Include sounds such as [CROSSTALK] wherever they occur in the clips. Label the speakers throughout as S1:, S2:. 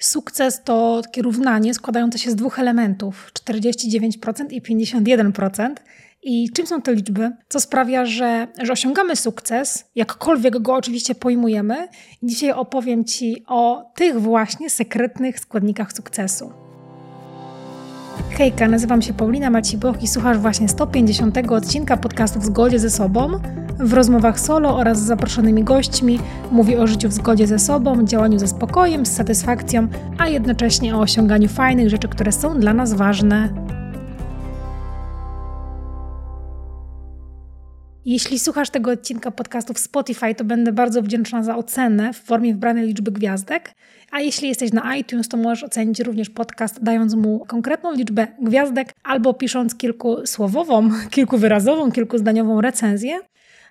S1: Sukces to takie równanie składające się z dwóch elementów 49% i 51%. I czym są te liczby? Co sprawia, że, że osiągamy sukces, jakkolwiek go oczywiście pojmujemy. Dzisiaj opowiem Ci o tych właśnie sekretnych składnikach sukcesu. Hejka, nazywam się Paulina Maciboch i słuchasz właśnie 150 odcinka podcastu W Zgodzie ze Sobą. W rozmowach solo oraz z zaproszonymi gośćmi mówię o życiu w zgodzie ze sobą, działaniu ze spokojem, z satysfakcją, a jednocześnie o osiąganiu fajnych rzeczy, które są dla nas ważne. Jeśli słuchasz tego odcinka podcastu w Spotify, to będę bardzo wdzięczna za ocenę w formie wybranej liczby gwiazdek. A jeśli jesteś na iTunes, to możesz ocenić również podcast, dając mu konkretną liczbę gwiazdek albo pisząc kilkusłowową, [LAUGHS] kilkuwyrazową, kilkuzdaniową recenzję.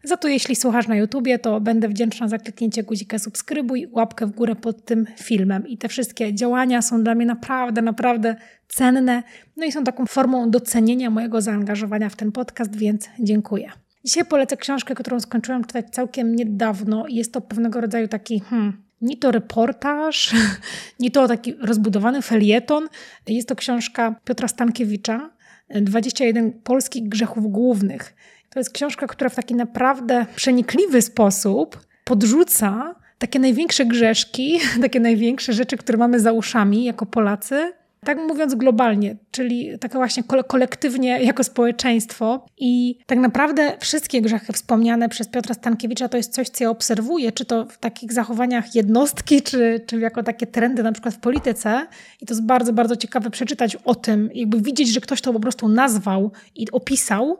S1: Za to jeśli słuchasz na YouTubie, to będę wdzięczna za kliknięcie guzika subskrybuj, łapkę w górę pod tym filmem. I te wszystkie działania są dla mnie naprawdę, naprawdę cenne. No i są taką formą docenienia mojego zaangażowania w ten podcast, więc dziękuję. Dzisiaj polecę książkę, którą skończyłam czytać całkiem niedawno. Jest to pewnego rodzaju taki, hmm, ni to reportaż, [LAUGHS] ni to taki rozbudowany felieton. Jest to książka Piotra Stankiewicza, 21 polskich grzechów głównych. To jest książka, która w taki naprawdę przenikliwy sposób podrzuca takie największe grzeszki, [LAUGHS] takie największe rzeczy, które mamy za uszami jako Polacy, tak mówiąc globalnie, czyli tak właśnie kolektywnie jako społeczeństwo. I tak naprawdę wszystkie grzechy wspomniane przez Piotra Stankiewicza to jest coś, co ja obserwuję, czy to w takich zachowaniach jednostki, czy, czy jako takie trendy na przykład w polityce. I to jest bardzo, bardzo ciekawe przeczytać o tym, jakby widzieć, że ktoś to po prostu nazwał i opisał.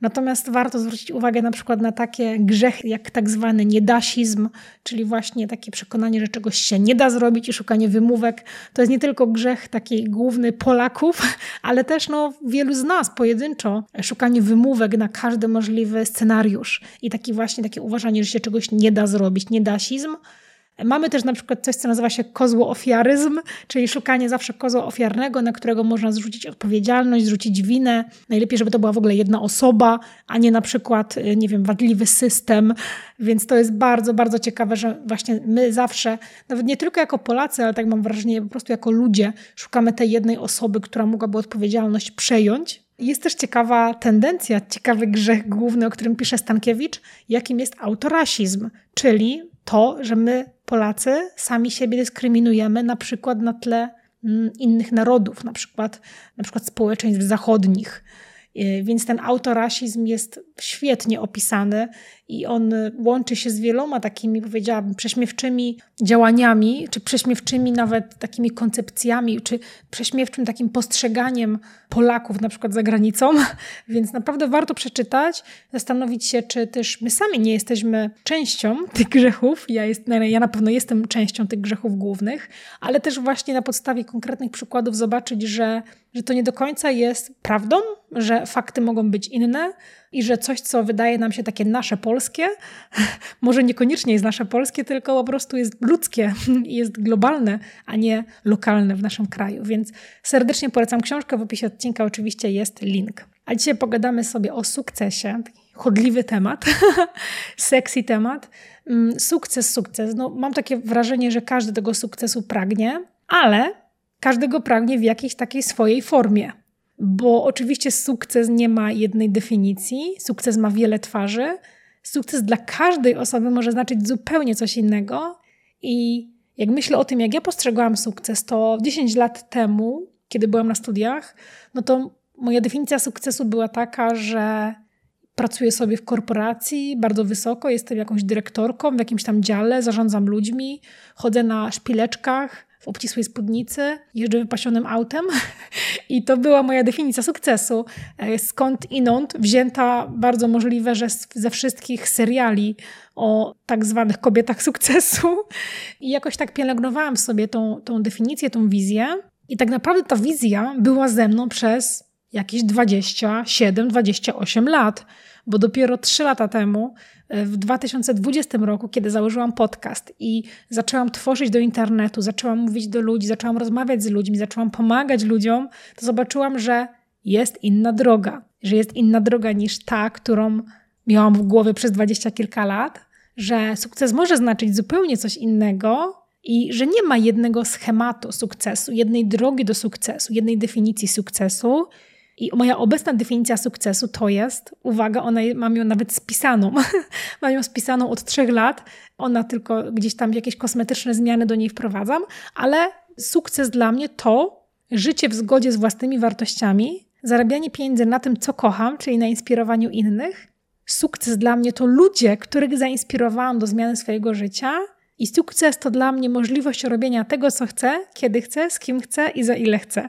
S1: Natomiast warto zwrócić uwagę na przykład na takie grzechy jak tak zwany niedasizm, czyli właśnie takie przekonanie, że czegoś się nie da zrobić i szukanie wymówek. To jest nie tylko grzech taki główny Polaków, [LAUGHS] ale też no, wielu z nas pojedynczo szukanie wymówek na każdy możliwy scenariusz i taki właśnie takie uważanie, że się czegoś nie da zrobić. Niedasizm Mamy też na przykład coś, co nazywa się kozłoofiaryzm, czyli szukanie zawsze kozła ofiarnego, na którego można zrzucić odpowiedzialność, zrzucić winę. Najlepiej, żeby to była w ogóle jedna osoba, a nie na przykład, y, nie wiem, wadliwy system. Więc to jest bardzo, bardzo ciekawe, że właśnie my zawsze, nawet nie tylko jako Polacy, ale tak mam wrażenie, po prostu jako ludzie, szukamy tej jednej osoby, która mogłaby odpowiedzialność przejąć. Jest też ciekawa tendencja, ciekawy grzech główny, o którym pisze Stankiewicz, jakim jest autorasizm, czyli to, że my, Polacy, sami siebie dyskryminujemy na przykład na tle mm, innych narodów, na przykład, na przykład społeczeństw zachodnich. Y, więc ten autorasizm jest świetnie opisany i on łączy się z wieloma takimi, powiedziałabym, prześmiewczymi działaniami, czy prześmiewczymi nawet takimi koncepcjami, czy prześmiewczym takim postrzeganiem Polaków na przykład za granicą. [LAUGHS] Więc naprawdę warto przeczytać, zastanowić się, czy też my sami nie jesteśmy częścią tych grzechów. Ja, jest, ja na pewno jestem częścią tych grzechów głównych, ale też właśnie na podstawie konkretnych przykładów zobaczyć, że, że to nie do końca jest prawdą, że fakty mogą być inne i że coś, co wydaje nam się takie nasze polskie, [LAUGHS] może niekoniecznie jest nasze polskie, tylko po prostu jest ludzkie [LAUGHS] jest globalne, a nie lokalne w naszym kraju. Więc serdecznie polecam książkę. W opisie odcinka oczywiście jest link. A dzisiaj pogadamy sobie o sukcesie. Chodliwy temat, [LAUGHS] sexy temat. Mm, sukces, sukces. No, mam takie wrażenie, że każdy tego sukcesu pragnie, ale każdego pragnie w jakiejś takiej swojej formie bo oczywiście sukces nie ma jednej definicji, sukces ma wiele twarzy. Sukces dla każdej osoby może znaczyć zupełnie coś innego. I jak myślę o tym, jak ja postrzegałam sukces, to 10 lat temu, kiedy byłam na studiach, no to moja definicja sukcesu była taka, że pracuję sobie w korporacji bardzo wysoko, jestem jakąś dyrektorką w jakimś tam dziale, zarządzam ludźmi, chodzę na szpileczkach, w obcisłej spódnicy, jeżdżę wypasionym autem. [LAUGHS] I to była moja definicja sukcesu. E, skąd inąd wzięta bardzo możliwe, że ze wszystkich seriali o tak zwanych kobietach sukcesu. [LAUGHS] I jakoś tak pielęgnowałam sobie tą, tą definicję, tą wizję. I tak naprawdę ta wizja była ze mną przez jakieś 27-28 lat, bo dopiero 3 lata temu w 2020 roku, kiedy założyłam podcast i zaczęłam tworzyć do internetu, zaczęłam mówić do ludzi, zaczęłam rozmawiać z ludźmi, zaczęłam pomagać ludziom, to zobaczyłam, że jest inna droga, że jest inna droga niż ta, którą miałam w głowie przez dwadzieścia kilka lat, że sukces może znaczyć zupełnie coś innego I że nie ma jednego schematu sukcesu, jednej drogi do sukcesu, jednej definicji sukcesu. I moja obecna definicja sukcesu to jest, uwaga, ona mam ją nawet spisaną. [LAUGHS] mam ją spisaną od trzech lat. Ona tylko gdzieś tam jakieś kosmetyczne zmiany do niej wprowadzam, ale sukces dla mnie to życie w zgodzie z własnymi wartościami, zarabianie pieniędzy na tym, co kocham, czyli na inspirowaniu innych. Sukces dla mnie to ludzie, których zainspirowałam do zmiany swojego życia. I sukces to dla mnie możliwość robienia tego, co chcę, kiedy chcę, z kim chcę i za ile chcę.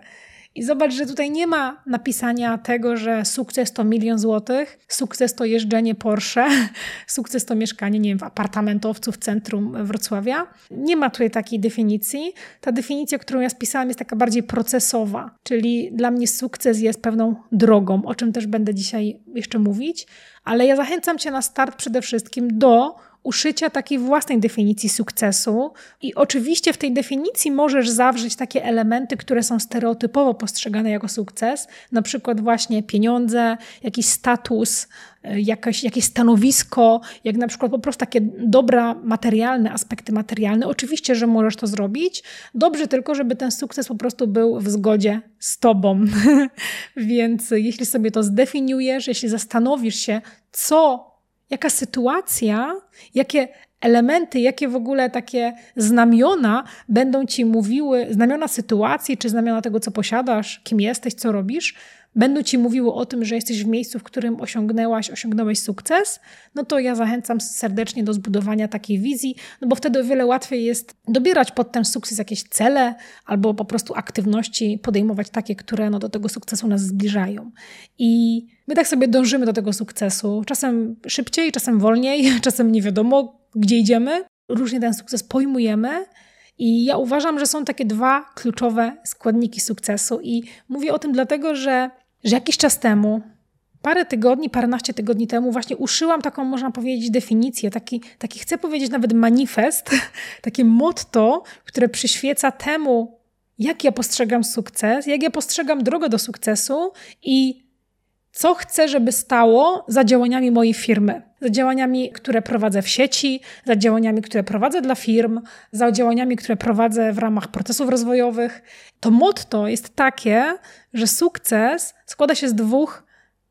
S1: I zobacz, że tutaj nie ma napisania tego, że sukces to milion złotych, sukces to jeżdżenie Porsche, [LAUGHS] sukces to mieszkanie, nie wiem, w apartamentowcu w centrum Wrocławia. Nie ma tutaj takiej definicji. Ta definicja, którą ja spisałam, jest taka bardziej procesowa, czyli dla mnie sukces jest pewną drogą, o czym też będę dzisiaj jeszcze mówić, ale ja zachęcam Cię na start przede wszystkim do uszycia takiej własnej definicji sukcesu. I oczywiście w tej definicji możesz zawrzeć takie elementy, które są stereotypowo postrzegane jako sukces, na przykład właśnie pieniądze, jakiś status, e, jakieś, stanowisko, jak na przykład po prostu takie dobra materialne, aspekty materialne. Oczywiście, że możesz to zrobić. Dobrze tylko, żeby ten sukces po prostu był w zgodzie z tobą. [LAUGHS] Więc jeśli sobie to zdefiniujesz, jeśli zastanowisz się, co jaka sytuacja, jakie elementy, jakie w ogóle takie znamiona będą ci mówiły, znamiona sytuacji, czy znamiona tego, co posiadasz, kim jesteś, co robisz, będą ci mówiły o tym, że jesteś w miejscu, w którym osiągnęłaś, osiągnąłeś sukces, no to ja zachęcam serdecznie do zbudowania takiej wizji, no bo wtedy o wiele łatwiej jest dobierać pod ten sukces jakieś cele albo po prostu aktywności, podejmować takie, które no do tego sukcesu nas zbliżają. I my tak sobie dążymy do tego sukcesu, czasem szybciej, czasem wolniej, [LAUGHS] czasem nie wiadomo, gdzie idziemy. Różnie ten sukces pojmujemy, i ja uważam, że są takie dwa kluczowe składniki sukcesu. I mówię o tym dlatego, że, że jakiś czas temu, parę tygodni, paręnaście tygodni temu, właśnie uszyłam taką, można powiedzieć, definicję, taki, taki chcę powiedzieć nawet manifest, [LAUGHS] takie motto, które przyświeca temu, jak ja postrzegam sukces, jak ja postrzegam drogę do sukcesu i co chcę, żeby stało za działaniami mojej firmy, za działaniami, które prowadzę w sieci, za działaniami, które prowadzę dla firm, za działaniami, które prowadzę w ramach procesów rozwojowych. To motto jest takie, że sukces składa się z dwóch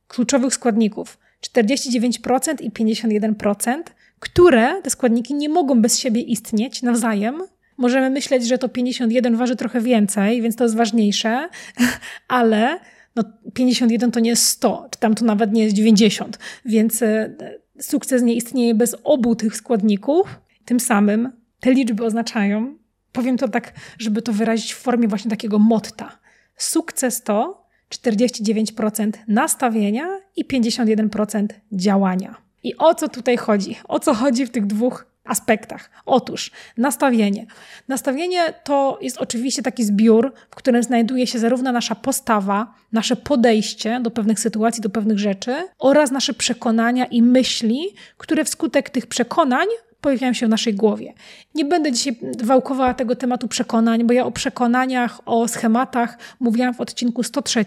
S1: kluczowych składników: 49% i 51%, które te składniki nie mogą bez siebie istnieć nawzajem. Możemy myśleć, że to 51 waży trochę więcej, więc to jest ważniejsze, [LAUGHS] ale no 51 to nie jest 100, czy tam to nawet nie jest 90, więc e, sukces nie istnieje bez obu tych składników. Tym samym te liczby oznaczają, powiem to tak, żeby to wyrazić w formie właśnie takiego motta. Sukces to 49% nastawienia i 51% działania. I o co tutaj chodzi? O co chodzi w tych dwóch aspektach. Otóż nastawienie. Nastawienie to jest oczywiście taki zbiór, w którym znajduje się zarówno nasza postawa, nasze podejście do pewnych sytuacji, do pewnych rzeczy oraz nasze przekonania i myśli, które wskutek tych przekonań pojawiają się w naszej głowie. Nie będę dzisiaj wałkowała tego tematu przekonań, bo ja o przekonaniach, o schematach mówiłam w odcinku 103.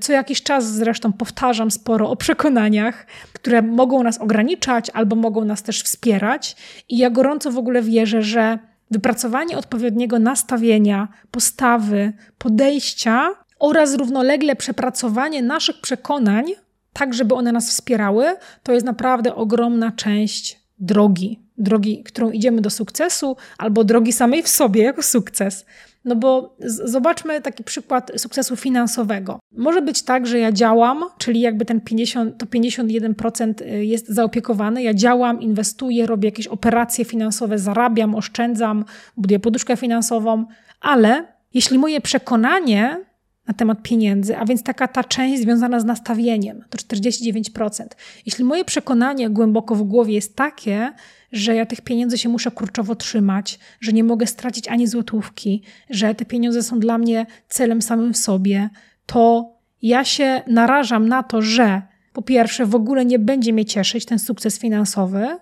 S1: Co jakiś czas zresztą powtarzam sporo o przekonaniach, które mogą nas ograniczać albo mogą nas też wspierać. I ja gorąco w ogóle wierzę, że wypracowanie odpowiedniego nastawienia, postawy, podejścia oraz równolegle przepracowanie naszych przekonań, tak żeby one nas wspierały, to jest naprawdę ogromna część drogi, drogi, którą idziemy do sukcesu, albo drogi samej w sobie jako sukces. No bo zobaczmy taki przykład sukcesu finansowego. Może być tak, że ja działam, czyli jakby ten 50, to 51% y, jest zaopiekowane. Ja działam, inwestuję, robię jakieś operacje finansowe, zarabiam, oszczędzam, buduję poduszkę finansową, ale jeśli moje przekonanie na temat pieniędzy, a więc taka ta część związana z nastawieniem, to 49%. Jeśli moje przekonanie głęboko w głowie jest takie, że ja tych pieniędzy się muszę kurczowo trzymać, że nie mogę stracić ani złotówki, że te pieniądze są dla mnie celem samym w sobie, to ja się narażam na to, że po pierwsze w ogóle nie będzie mnie cieszyć ten sukces finansowy,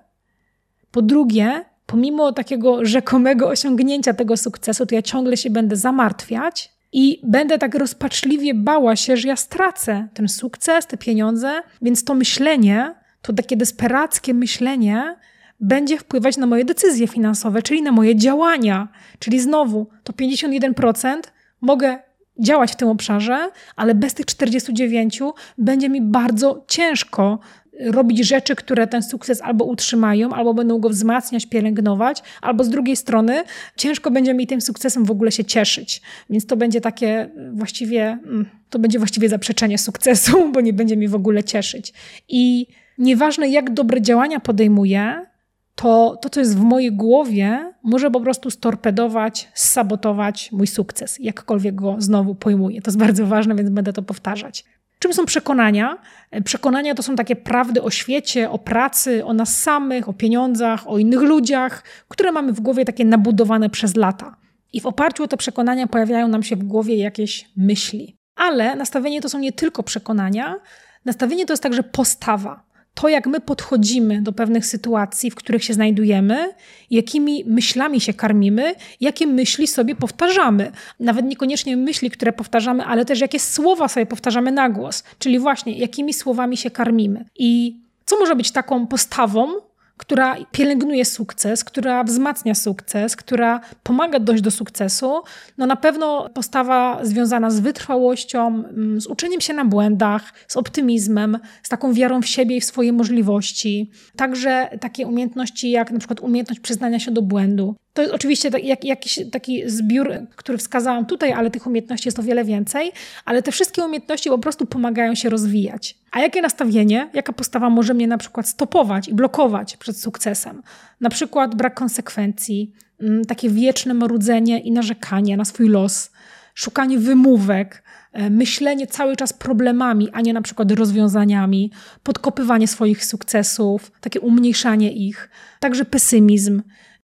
S1: po drugie, pomimo takiego rzekomego osiągnięcia tego sukcesu, to ja ciągle się będę zamartwiać i będę tak rozpaczliwie bała się, że ja stracę ten sukces, te pieniądze, więc to myślenie, to takie desperackie myślenie będzie wpływać na moje decyzje finansowe, czyli na moje działania. Czyli znowu to 51% mogę działać w tym obszarze, ale bez tych 49 będzie mi bardzo ciężko robić rzeczy, które ten sukces albo utrzymają, albo będą go wzmacniać, pielęgnować, albo z drugiej strony ciężko będzie mi tym sukcesem w ogóle się cieszyć. Więc to będzie takie właściwie, mm, to będzie właściwie zaprzeczenie sukcesu, [LAUGHS] bo nie będzie mi w ogóle cieszyć. I nieważne jak dobre działania podejmuję, to to, co jest w mojej głowie, może po prostu storpedować, sabotować mój sukces, jakkolwiek go znowu pojmuję. To jest bardzo ważne, więc będę to powtarzać. Czym są przekonania? Przekonania to są takie prawdy o świecie, o pracy, o nas samych, o pieniądzach, o innych ludziach, które mamy w głowie takie nabudowane przez lata. I w oparciu o te przekonania pojawiają nam się w głowie jakieś myśli. Ale nastawienie to są nie tylko przekonania, nastawienie to jest także postawa to, jak my podchodzimy do pewnych sytuacji, w których się znajdujemy, jakimi myślami się karmimy, jakie myśli sobie powtarzamy. Nawet niekoniecznie myśli, które powtarzamy, ale też jakie słowa sobie powtarzamy na głos, czyli właśnie jakimi słowami się karmimy. I co może być taką postawą, która pielęgnuje sukces, która wzmacnia sukces, która pomaga dojść do sukcesu, no na pewno postawa związana z wytrwałością, mm, z uczeniem się na błędach, z optymizmem, z taką wiarą w siebie i w swoje możliwości. Także takie umiejętności jak na przykład umiejętność przyznania się do błędu. To jest oczywiście jak, jakiś taki zbiór, który wskazałam tutaj, ale tych umiejętności jest o wiele więcej, ale te wszystkie umiejętności po prostu pomagają się rozwijać. A jakie nastawienie, jaka postawa może mnie na przykład stopować i blokować przed sukcesem? Na przykład brak konsekwencji, mm, takie wieczne marudzenie i narzekanie na swój los, szukanie wymówek, e, myślenie cały czas problemami, a nie na przykład rozwiązaniami, podkopywanie swoich sukcesów, takie umniejszanie ich, także pesymizm,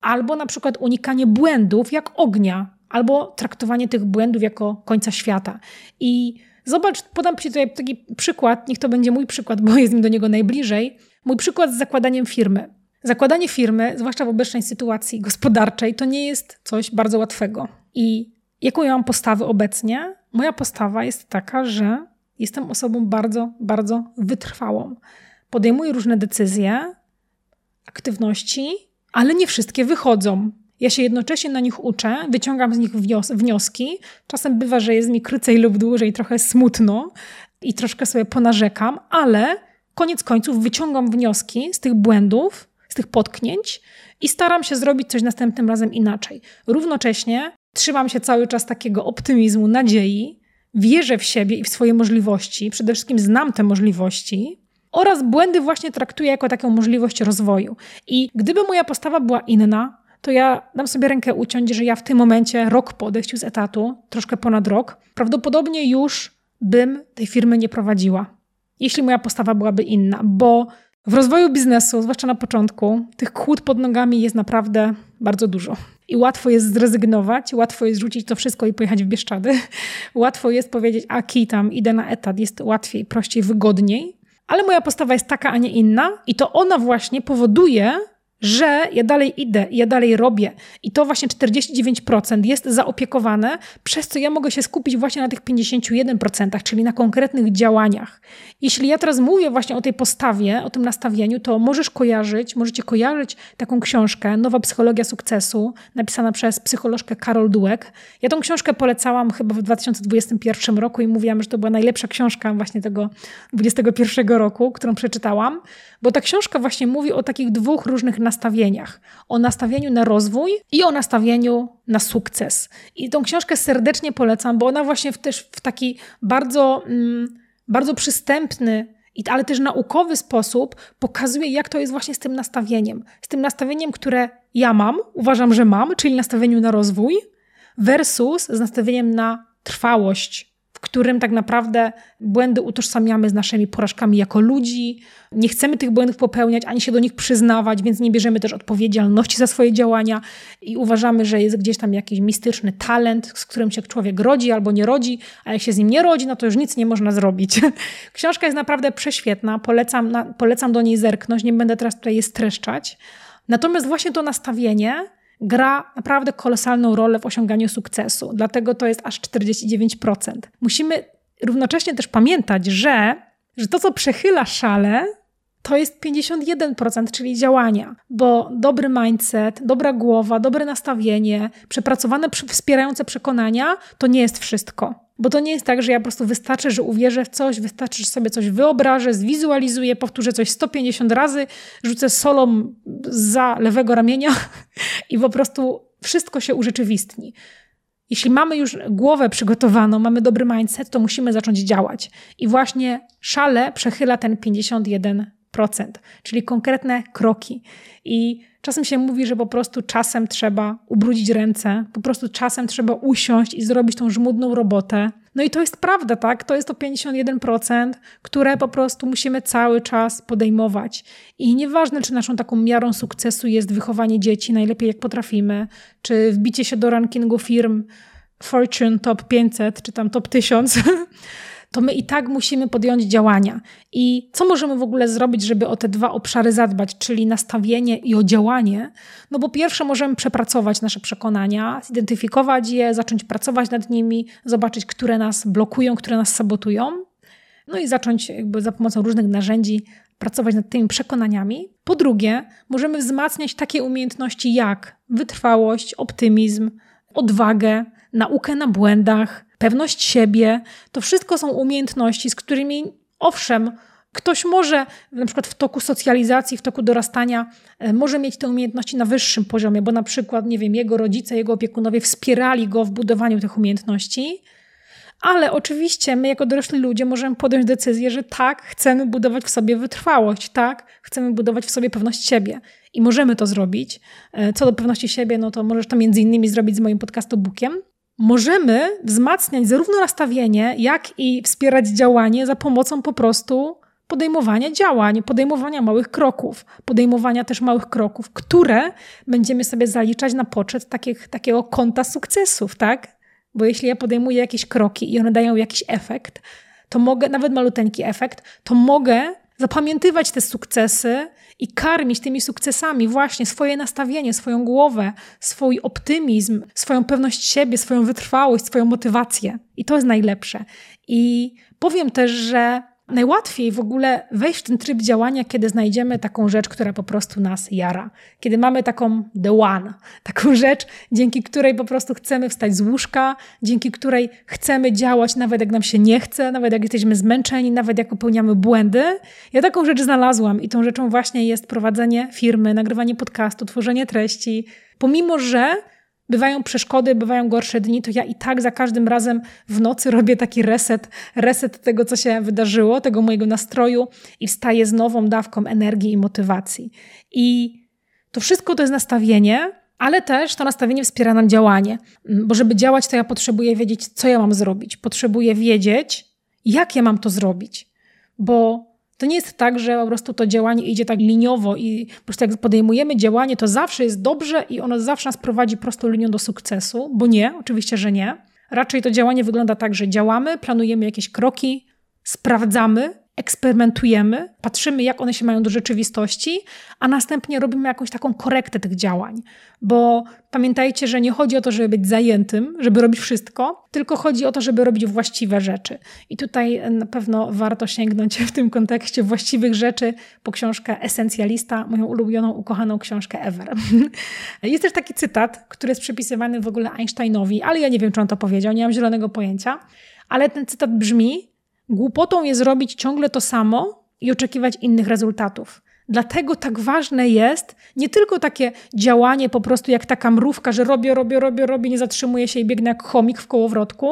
S1: albo na przykład unikanie błędów jak ognia, albo traktowanie tych błędów jako końca świata. I zobacz, podam Ci tutaj taki przykład, niech to będzie mój przykład, bo jest mi do niego najbliżej. Mój przykład z zakładaniem firmy. Zakładanie firmy, zwłaszcza w obecnej sytuacji gospodarczej, to nie jest coś bardzo łatwego. I jaką ja mam postawę obecnie? Moja postawa jest taka, że jestem osobą bardzo, bardzo wytrwałą. Podejmuję różne decyzje, aktywności, ale nie wszystkie wychodzą. Ja się jednocześnie na nich uczę, wyciągam z nich wnioski. Czasem bywa, że jest mi krócej lub dłużej, trochę smutno i troszkę sobie ponarzekam, ale koniec końców wyciągam wnioski z tych błędów, z tych potknięć i staram się zrobić coś następnym razem inaczej. Równocześnie trzymam się cały czas takiego optymizmu, nadziei, wierzę w siebie i w swoje możliwości, przede wszystkim znam te możliwości oraz błędy właśnie traktuję jako taką możliwość rozwoju. I gdyby moja postawa była inna, to ja dam sobie rękę uciąć, że ja w tym momencie, rok po odejściu z etatu, troszkę ponad rok, prawdopodobnie już bym tej firmy nie prowadziła. Jeśli moja postawa byłaby inna, bo w rozwoju biznesu, zwłaszcza na początku, tych kłód pod nogami jest naprawdę bardzo dużo. I łatwo jest zrezygnować, łatwo jest rzucić to wszystko i pojechać w Bieszczady. [LAUGHS] Łatwo jest powiedzieć, a kitam, idę na etat, jest łatwiej, prościej, wygodniej. Ale moja postawa jest taka, a nie inna, i to ona właśnie powoduje, że ja dalej idę, ja dalej robię. I to właśnie 49% jest zaopiekowane, przez co ja mogę się skupić właśnie na tych 51%, czyli na konkretnych działaniach. Jeśli ja teraz mówię właśnie o tej postawie, o tym nastawieniu, to możesz kojarzyć, możecie kojarzyć taką książkę Nowa Psychologia Sukcesu, napisana przez psycholożkę Karol Dułek. Ja tą książkę polecałam chyba w 2021 roku i mówiłam, że to była najlepsza książka właśnie tego 2021 roku, którą przeczytałam, bo ta książka właśnie mówi o takich dwóch różnych nastawieniach. O nastawieniu na rozwój i o nastawieniu na sukces. I tą książkę serdecznie polecam, bo ona właśnie w, też w taki bardzo, mm, bardzo przystępny, ale też naukowy sposób pokazuje, jak to jest właśnie z tym nastawieniem. Z tym nastawieniem, które ja mam, uważam, że mam, czyli nastawieniu na rozwój, versus z nastawieniem na trwałość, w którym tak naprawdę błędy utożsamiamy z naszymi porażkami jako ludzi. Nie chcemy tych błędów popełniać, ani się do nich przyznawać, więc nie bierzemy też odpowiedzialności za swoje działania i uważamy, że jest gdzieś tam jakiś mistyczny talent, z którym się człowiek rodzi albo nie rodzi, a jak się z nim nie rodzi, no to już nic nie można zrobić. [LAUGHS] Książka jest naprawdę prześwietna, polecam, polecam do niej zerknąć, nie będę teraz tutaj je streszczać. Natomiast właśnie to nastawienie gra naprawdę kolosalną rolę w osiąganiu sukcesu. Dlatego to jest aż 49%. Musimy równocześnie też pamiętać, że, że to, co przechyla szale, to jest 51%, czyli działania, bo dobry mindset, dobra głowa, dobre nastawienie, przepracowane, wspierające przekonania to nie jest wszystko. Bo to nie jest tak, że ja po prostu wystarczy, że uwierzę w coś, wystarczy, że sobie coś wyobrażę, zwizualizuję, powtórzę coś 150 razy, rzucę solą za lewego ramienia [LAUGHS] i po prostu wszystko się urzeczywistni. Jeśli mamy już głowę przygotowaną, mamy dobry mindset, to musimy zacząć działać. I właśnie szale przechyla ten 51%, czyli konkretne kroki. I czasem się mówi, że po prostu czasem trzeba ubrudzić ręce, po prostu czasem trzeba usiąść i zrobić tą żmudną robotę. No i to jest prawda, tak? To jest to 51%, które po prostu musimy cały czas podejmować. I nieważne, czy naszą taką miarą sukcesu jest wychowanie dzieci najlepiej jak potrafimy, czy wbicie się do rankingu firm Fortune Top 500, czy tam Top 1000, [LAUGHS] to my i tak musimy podjąć działania. I co możemy w ogóle zrobić, żeby o te dwa obszary zadbać, czyli nastawienie i o działanie? No bo pierwsze możemy przepracować nasze przekonania, zidentyfikować je, zacząć pracować nad nimi, zobaczyć, które nas blokują, które nas sabotują. No i zacząć jakby za pomocą różnych narzędzi pracować nad tymi przekonaniami. Po drugie, możemy wzmacniać takie umiejętności jak wytrwałość, optymizm, odwagę, naukę na błędach, pewność siebie. To wszystko są umiejętności, z którymi owszem, Ktoś może na przykład w toku socjalizacji, w toku dorastania, e, może mieć te umiejętności na wyższym poziomie, bo na przykład, nie wiem, jego rodzice, jego opiekunowie wspierali go w budowaniu tych umiejętności. Ale oczywiście my, jako dorośli ludzie, możemy podjąć decyzję, że tak, chcemy budować w sobie wytrwałość, tak, chcemy budować w sobie pewność siebie i możemy to zrobić. E, co do pewności siebie, no to możesz to między innymi zrobić z moim podcastobookiem możemy wzmacniać zarówno nastawienie, jak i wspierać działanie za pomocą po prostu podejmowania działań, podejmowania małych kroków, podejmowania też małych kroków, które będziemy sobie zaliczać na poczet takich, takiego konta sukcesów, tak? Bo jeśli ja podejmuję jakieś kroki i one dają jakiś efekt, to mogę, nawet maluteńki efekt, to mogę zapamiętywać te sukcesy i karmić tymi sukcesami właśnie swoje nastawienie, swoją głowę, swój optymizm, swoją pewność siebie, swoją wytrwałość, swoją motywację. I to jest najlepsze. I powiem też, że Najłatwiej w ogóle wejść w ten tryb działania, kiedy znajdziemy taką rzecz, która po prostu nas jara. Kiedy mamy taką the one, taką [LAUGHS] rzecz, dzięki której po prostu chcemy wstać z łóżka, dzięki której chcemy działać, nawet jak nam się nie chce, nawet jak jesteśmy zmęczeni, nawet jak popełniamy błędy. Ja taką rzecz znalazłam i tą rzeczą właśnie jest prowadzenie firmy, nagrywanie podcastu, tworzenie treści. Pomimo, że bywają przeszkody, bywają gorsze dni, to ja i tak za każdym razem w nocy [LAUGHS] robię taki reset, reset tego, co się wydarzyło, tego mojego nastroju i wstaję z nową dawką energii i motywacji. I to wszystko to jest nastawienie, ale też to nastawienie wspiera nam działanie, bo żeby działać, to ja potrzebuję wiedzieć, co ja mam zrobić. Potrzebuję wiedzieć, jak ja mam to zrobić, bo to nie jest tak, że po prostu to działanie idzie tak liniowo i po prostu jak podejmujemy działanie, to zawsze jest dobrze i ono zawsze nas prowadzi prostą linią do sukcesu, bo nie, oczywiście, że nie. Raczej to działanie wygląda tak, że działamy, planujemy jakieś kroki, sprawdzamy, eksperymentujemy, patrzymy, jak one się mają do rzeczywistości, a następnie robimy jakąś taką korektę tych działań. Bo pamiętajcie, że nie chodzi o to, żeby być zajętym, żeby robić wszystko, tylko chodzi o to, żeby robić właściwe rzeczy. I tutaj na pewno warto sięgnąć w tym kontekście właściwych rzeczy po książkę Esencjalista, moją ulubioną, ukochaną książkę ever. [LAUGHS] Jest też taki cytat, który jest przypisywany w ogóle Einsteinowi, ale ja nie wiem, czy on to powiedział, nie mam zielonego pojęcia. Ale ten cytat brzmi: Głupotą jest robić ciągle to samo i oczekiwać innych rezultatów. Dlatego tak ważne jest nie tylko takie działanie po prostu jak taka mrówka, że robię, robię, robię, robię, nie zatrzymuję się i biegnę jak chomik w kołowrotku,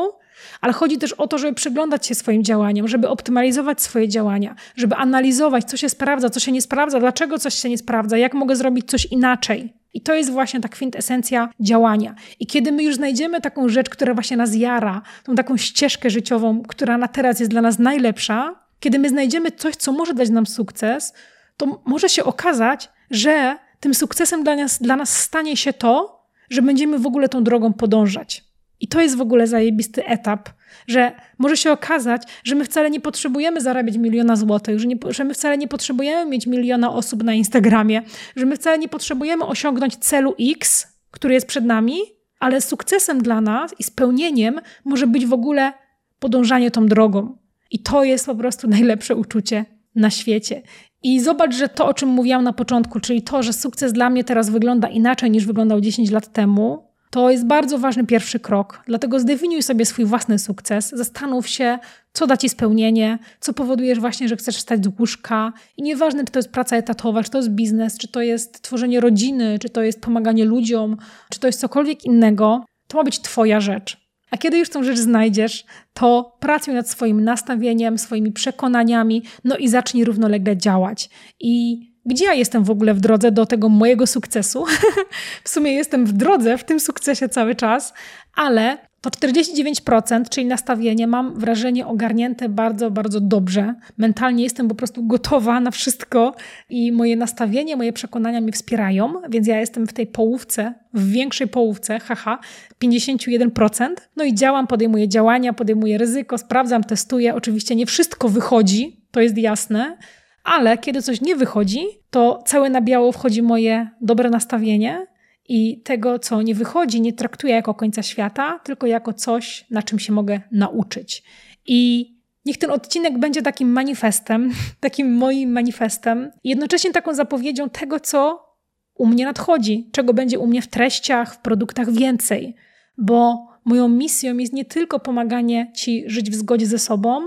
S1: ale chodzi też o to, żeby przyglądać się swoim działaniom, żeby optymalizować swoje działania, żeby analizować, co się sprawdza, co się nie sprawdza, dlaczego coś się nie sprawdza, jak mogę zrobić coś inaczej. I to jest właśnie ta kwintesencja działania. I kiedy my już znajdziemy taką rzecz, która właśnie nas jara, tą taką ścieżkę życiową, która na teraz jest dla nas najlepsza, kiedy my znajdziemy coś, co może dać nam sukces, to może się okazać, że tym sukcesem dla nas, dla nas stanie się to, że będziemy w ogóle tą drogą podążać. I to jest w ogóle zajebisty etap, że może się okazać, że my wcale nie potrzebujemy zarabiać miliona złotych, że, nie, że my wcale nie potrzebujemy mieć miliona osób na Instagramie, że my wcale nie potrzebujemy osiągnąć celu X, który jest przed nami, ale sukcesem dla nas i spełnieniem może być w ogóle podążanie tą drogą. I to jest po prostu [LAUGHS] najlepsze uczucie na świecie. I zobacz, że to, o czym mówiłam na początku, czyli to, że sukces dla mnie teraz wygląda inaczej niż wyglądał 10 lat temu, to jest bardzo ważny pierwszy krok. Dlatego zdefiniuj sobie swój własny sukces, zastanów się, co da ci spełnienie, co powodujesz właśnie, że chcesz wstać z łóżka. I nieważne, czy to jest praca etatowa, czy to jest biznes, czy to jest tworzenie rodziny, czy to jest pomaganie ludziom, czy to jest cokolwiek innego, to ma być Twoja rzecz. A kiedy już tą rzecz znajdziesz, to pracuj nad swoim nastawieniem, swoimi przekonaniami, no i zacznij równolegle działać. I gdzie ja jestem w ogóle w drodze do tego mojego sukcesu? [LAUGHS] w sumie jestem w drodze, w tym sukcesie cały czas, ale to 49%, czyli nastawienie, mam wrażenie ogarnięte bardzo, bardzo dobrze. Mentalnie jestem po prostu gotowa na wszystko i moje nastawienie, moje przekonania mnie wspierają, więc ja jestem w tej połówce, w większej połówce, haha, 51%. No i działam, podejmuję działania, podejmuję ryzyko, sprawdzam, testuję. Oczywiście nie wszystko wychodzi, to jest jasne, ale kiedy coś nie wychodzi, to całe na biało wchodzi moje dobre nastawienie i tego, co nie wychodzi, nie traktuję jako końca świata, tylko jako coś, na czym się mogę nauczyć. I niech ten odcinek będzie takim manifestem, [LAUGHS] takim moim manifestem, jednocześnie taką zapowiedzią tego, co u mnie nadchodzi, czego będzie u mnie w treściach, w produktach więcej, bo moją misją jest nie tylko pomaganie Ci żyć w zgodzie ze sobą,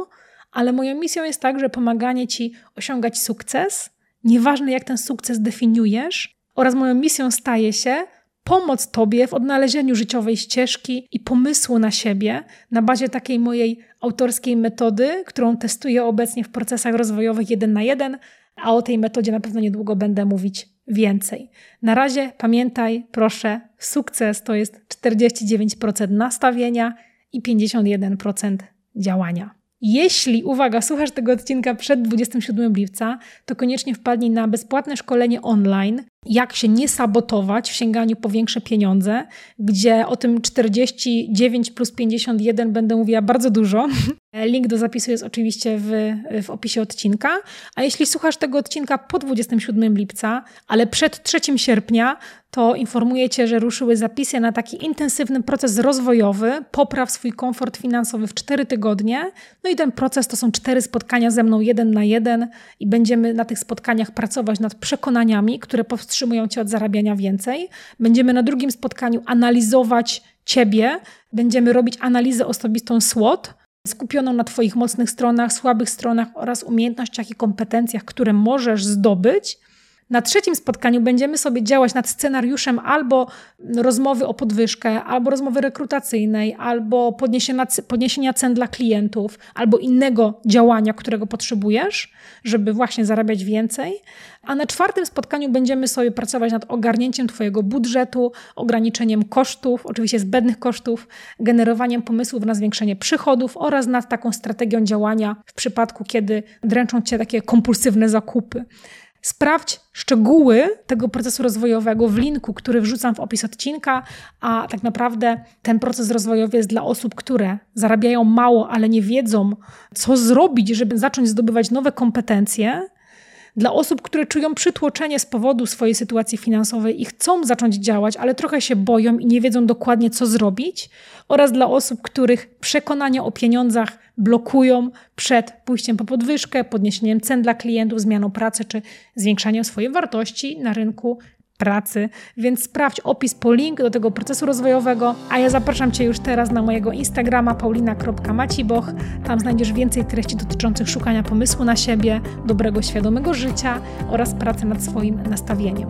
S1: ale moją misją jest także pomaganie Ci osiągać sukces, nieważne jak ten sukces definiujesz, oraz moją misją staje się pomoc Tobie w odnalezieniu życiowej ścieżki i pomysłu na siebie na bazie takiej mojej autorskiej metody, którą testuję obecnie w procesach rozwojowych jeden na jeden, a o tej metodzie na pewno niedługo będę mówić więcej. Na razie pamiętaj, proszę, sukces to jest 49% nastawienia i 51% działania. Jeśli, uwaga, słuchasz tego odcinka przed 27 lipca, to koniecznie wpadnij na bezpłatne szkolenie online, jak się nie sabotować w sięganiu po większe pieniądze, gdzie o tym 49 plus 51 będę mówiła bardzo dużo. [LAUGHS] Link do zapisu jest oczywiście w, w opisie odcinka. A jeśli słuchasz tego odcinka po 27 lipca, ale przed 3 sierpnia, to informuję Cię, że ruszyły zapisy na taki intensywny proces rozwojowy. Popraw swój komfort finansowy w 4 tygodnie. No i ten proces to są cztery spotkania ze mną jeden na jeden i będziemy na tych spotkaniach pracować nad przekonaniami, które powstrzymują Cię od zarabiania więcej. Będziemy na drugim spotkaniu analizować Ciebie, będziemy robić analizę osobistą SWOT, skupioną na Twoich mocnych stronach, słabych stronach oraz umiejętnościach i kompetencjach, które możesz zdobyć. Na trzecim spotkaniu będziemy sobie działać nad scenariuszem albo rozmowy o podwyżkę, albo rozmowy rekrutacyjnej, albo podniesienia, podniesienia cen dla klientów, albo innego działania, którego potrzebujesz, żeby właśnie zarabiać więcej. A na czwartym spotkaniu będziemy sobie pracować nad ogarnięciem Twojego budżetu, ograniczeniem kosztów, oczywiście zbędnych kosztów, generowaniem pomysłów na zwiększenie przychodów oraz nad taką strategią działania w przypadku, kiedy dręczą Cię takie kompulsywne zakupy. Sprawdź szczegóły tego procesu rozwojowego w linku, który wrzucam w opis odcinka, a tak naprawdę ten proces rozwojowy jest dla osób, które zarabiają mało, ale nie wiedzą, co zrobić, żeby zacząć zdobywać nowe kompetencje. Dla osób, które czują przytłoczenie z powodu swojej sytuacji finansowej i chcą zacząć działać, ale trochę się boją i nie wiedzą dokładnie, co zrobić, oraz dla osób, których przekonania o pieniądzach blokują przed pójściem po podwyżkę, podniesieniem cen dla klientów, zmianą pracy czy zwiększaniem swojej wartości na rynku pracy, więc sprawdź opis po link do tego procesu rozwojowego, a ja zapraszam Cię już teraz na mojego Instagrama paulina.maciboch. Tam znajdziesz więcej treści dotyczących szukania pomysłu na siebie, dobrego, świadomego życia oraz pracy nad swoim nastawieniem.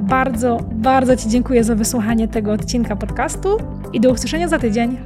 S1: Bardzo, bardzo Ci dziękuję za wysłuchanie tego odcinka podcastu i do usłyszenia za tydzień.